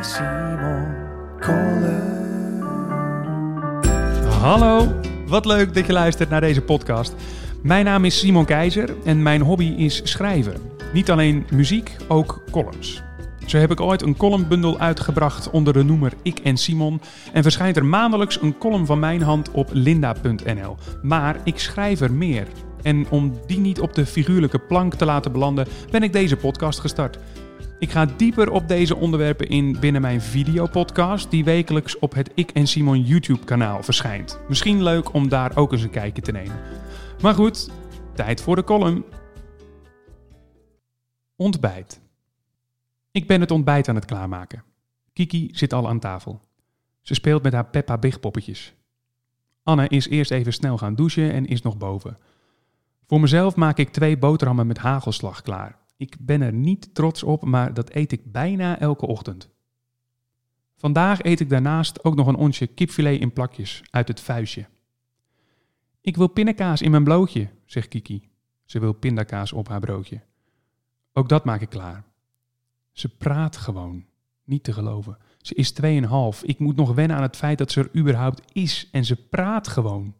Simon Kollen. Hallo, wat leuk dat je luistert naar deze podcast. Mijn naam is Simon Keizer en mijn hobby is schrijven. Niet alleen muziek, ook columns. Zo heb ik ooit een columnbundel uitgebracht onder de noemer Ik en Simon en verschijnt er maandelijks een column van mijn hand op linda.nl. Maar ik schrijf er meer. En om die niet op de figuurlijke plank te laten belanden, ben ik deze podcast gestart. Ik ga dieper op deze onderwerpen in binnen mijn videopodcast, die wekelijks op het Ik en Simon YouTube-kanaal verschijnt. Misschien leuk om daar ook eens een kijkje te nemen. Maar goed, tijd voor de column. Ontbijt. Ik ben het ontbijt aan het klaarmaken. Kiki zit al aan tafel. Ze speelt met haar Peppa Big poppetjes. Anne is eerst even snel gaan douchen en is nog boven. Voor mezelf maak ik twee boterhammen met hagelslag klaar. Ik ben er niet trots op, maar dat eet ik bijna elke ochtend. Vandaag eet ik daarnaast ook nog een onsje kipfilet in plakjes uit het vuistje. Ik wil pindakaas in mijn blootje, zegt Kiki. Ze wil pindakaas op haar broodje. Ook dat maak ik klaar. Ze praat gewoon. Niet te geloven. Ze is 2,5. Ik moet nog wennen aan het feit dat ze er überhaupt is. En ze praat gewoon.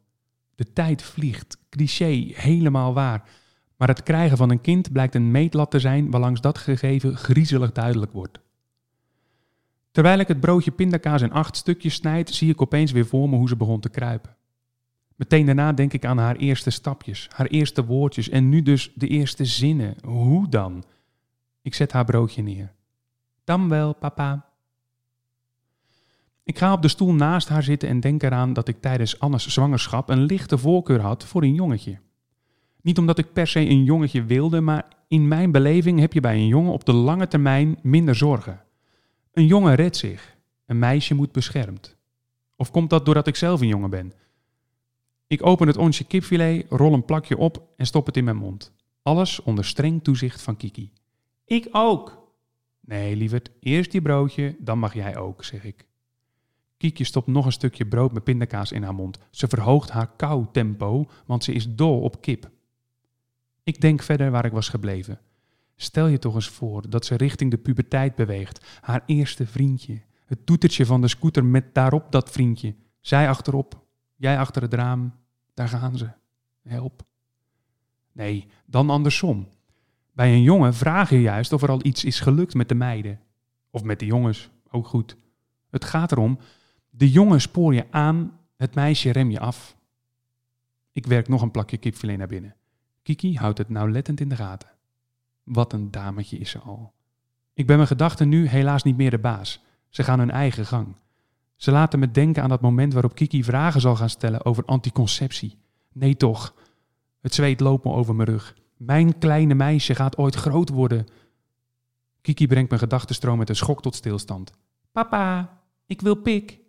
De tijd vliegt. Cliché, helemaal waar. Maar het krijgen van een kind blijkt een meetlat te zijn waarlangs dat gegeven griezelig duidelijk wordt. Terwijl ik het broodje pindakaas in acht stukjes snijd, zie ik opeens weer voor me hoe ze begon te kruipen. Meteen daarna denk ik aan haar eerste stapjes, haar eerste woordjes en nu dus de eerste zinnen. Hoe dan? Ik zet haar broodje neer. Dan wel, papa. Ik ga op de stoel naast haar zitten en denk eraan dat ik tijdens Annes zwangerschap een lichte voorkeur had voor een jongetje. Niet omdat ik per se een jongetje wilde, maar in mijn beleving heb je bij een jongen op de lange termijn minder zorgen. Een jongen redt zich, een meisje moet beschermd. Of komt dat doordat ik zelf een jongen ben? Ik open het onsje kipfilet, rol een plakje op en stop het in mijn mond. Alles onder streng toezicht van Kiki. Ik ook. Nee, lieverd, eerst je broodje, dan mag jij ook, zeg ik. Kiekje stopt nog een stukje brood met pindakaas in haar mond. Ze verhoogt haar kou-tempo, want ze is dol op kip. Ik denk verder waar ik was gebleven. Stel je toch eens voor dat ze richting de puberteit beweegt. Haar eerste vriendje. Het toetertje van de scooter met daarop dat vriendje. Zij achterop, jij achter het raam. Daar gaan ze. Help. Nee, dan andersom. Bij een jongen vraag je juist of er al iets is gelukt met de meiden. Of met de jongens, ook goed. Het gaat erom, de jongen spoor je aan, het meisje rem je af. Ik werk nog een plakje kipfilet naar binnen. Kiki houdt het nauwlettend in de gaten. Wat een dametje is ze al. Ik ben mijn gedachten nu helaas niet meer de baas. Ze gaan hun eigen gang. Ze laten me denken aan dat moment waarop Kiki vragen zal gaan stellen over anticonceptie. Nee toch. Het zweet loopt me over mijn rug. Mijn kleine meisje gaat ooit groot worden. Kiki brengt mijn gedachtenstroom met een schok tot stilstand. Papa, ik wil pik.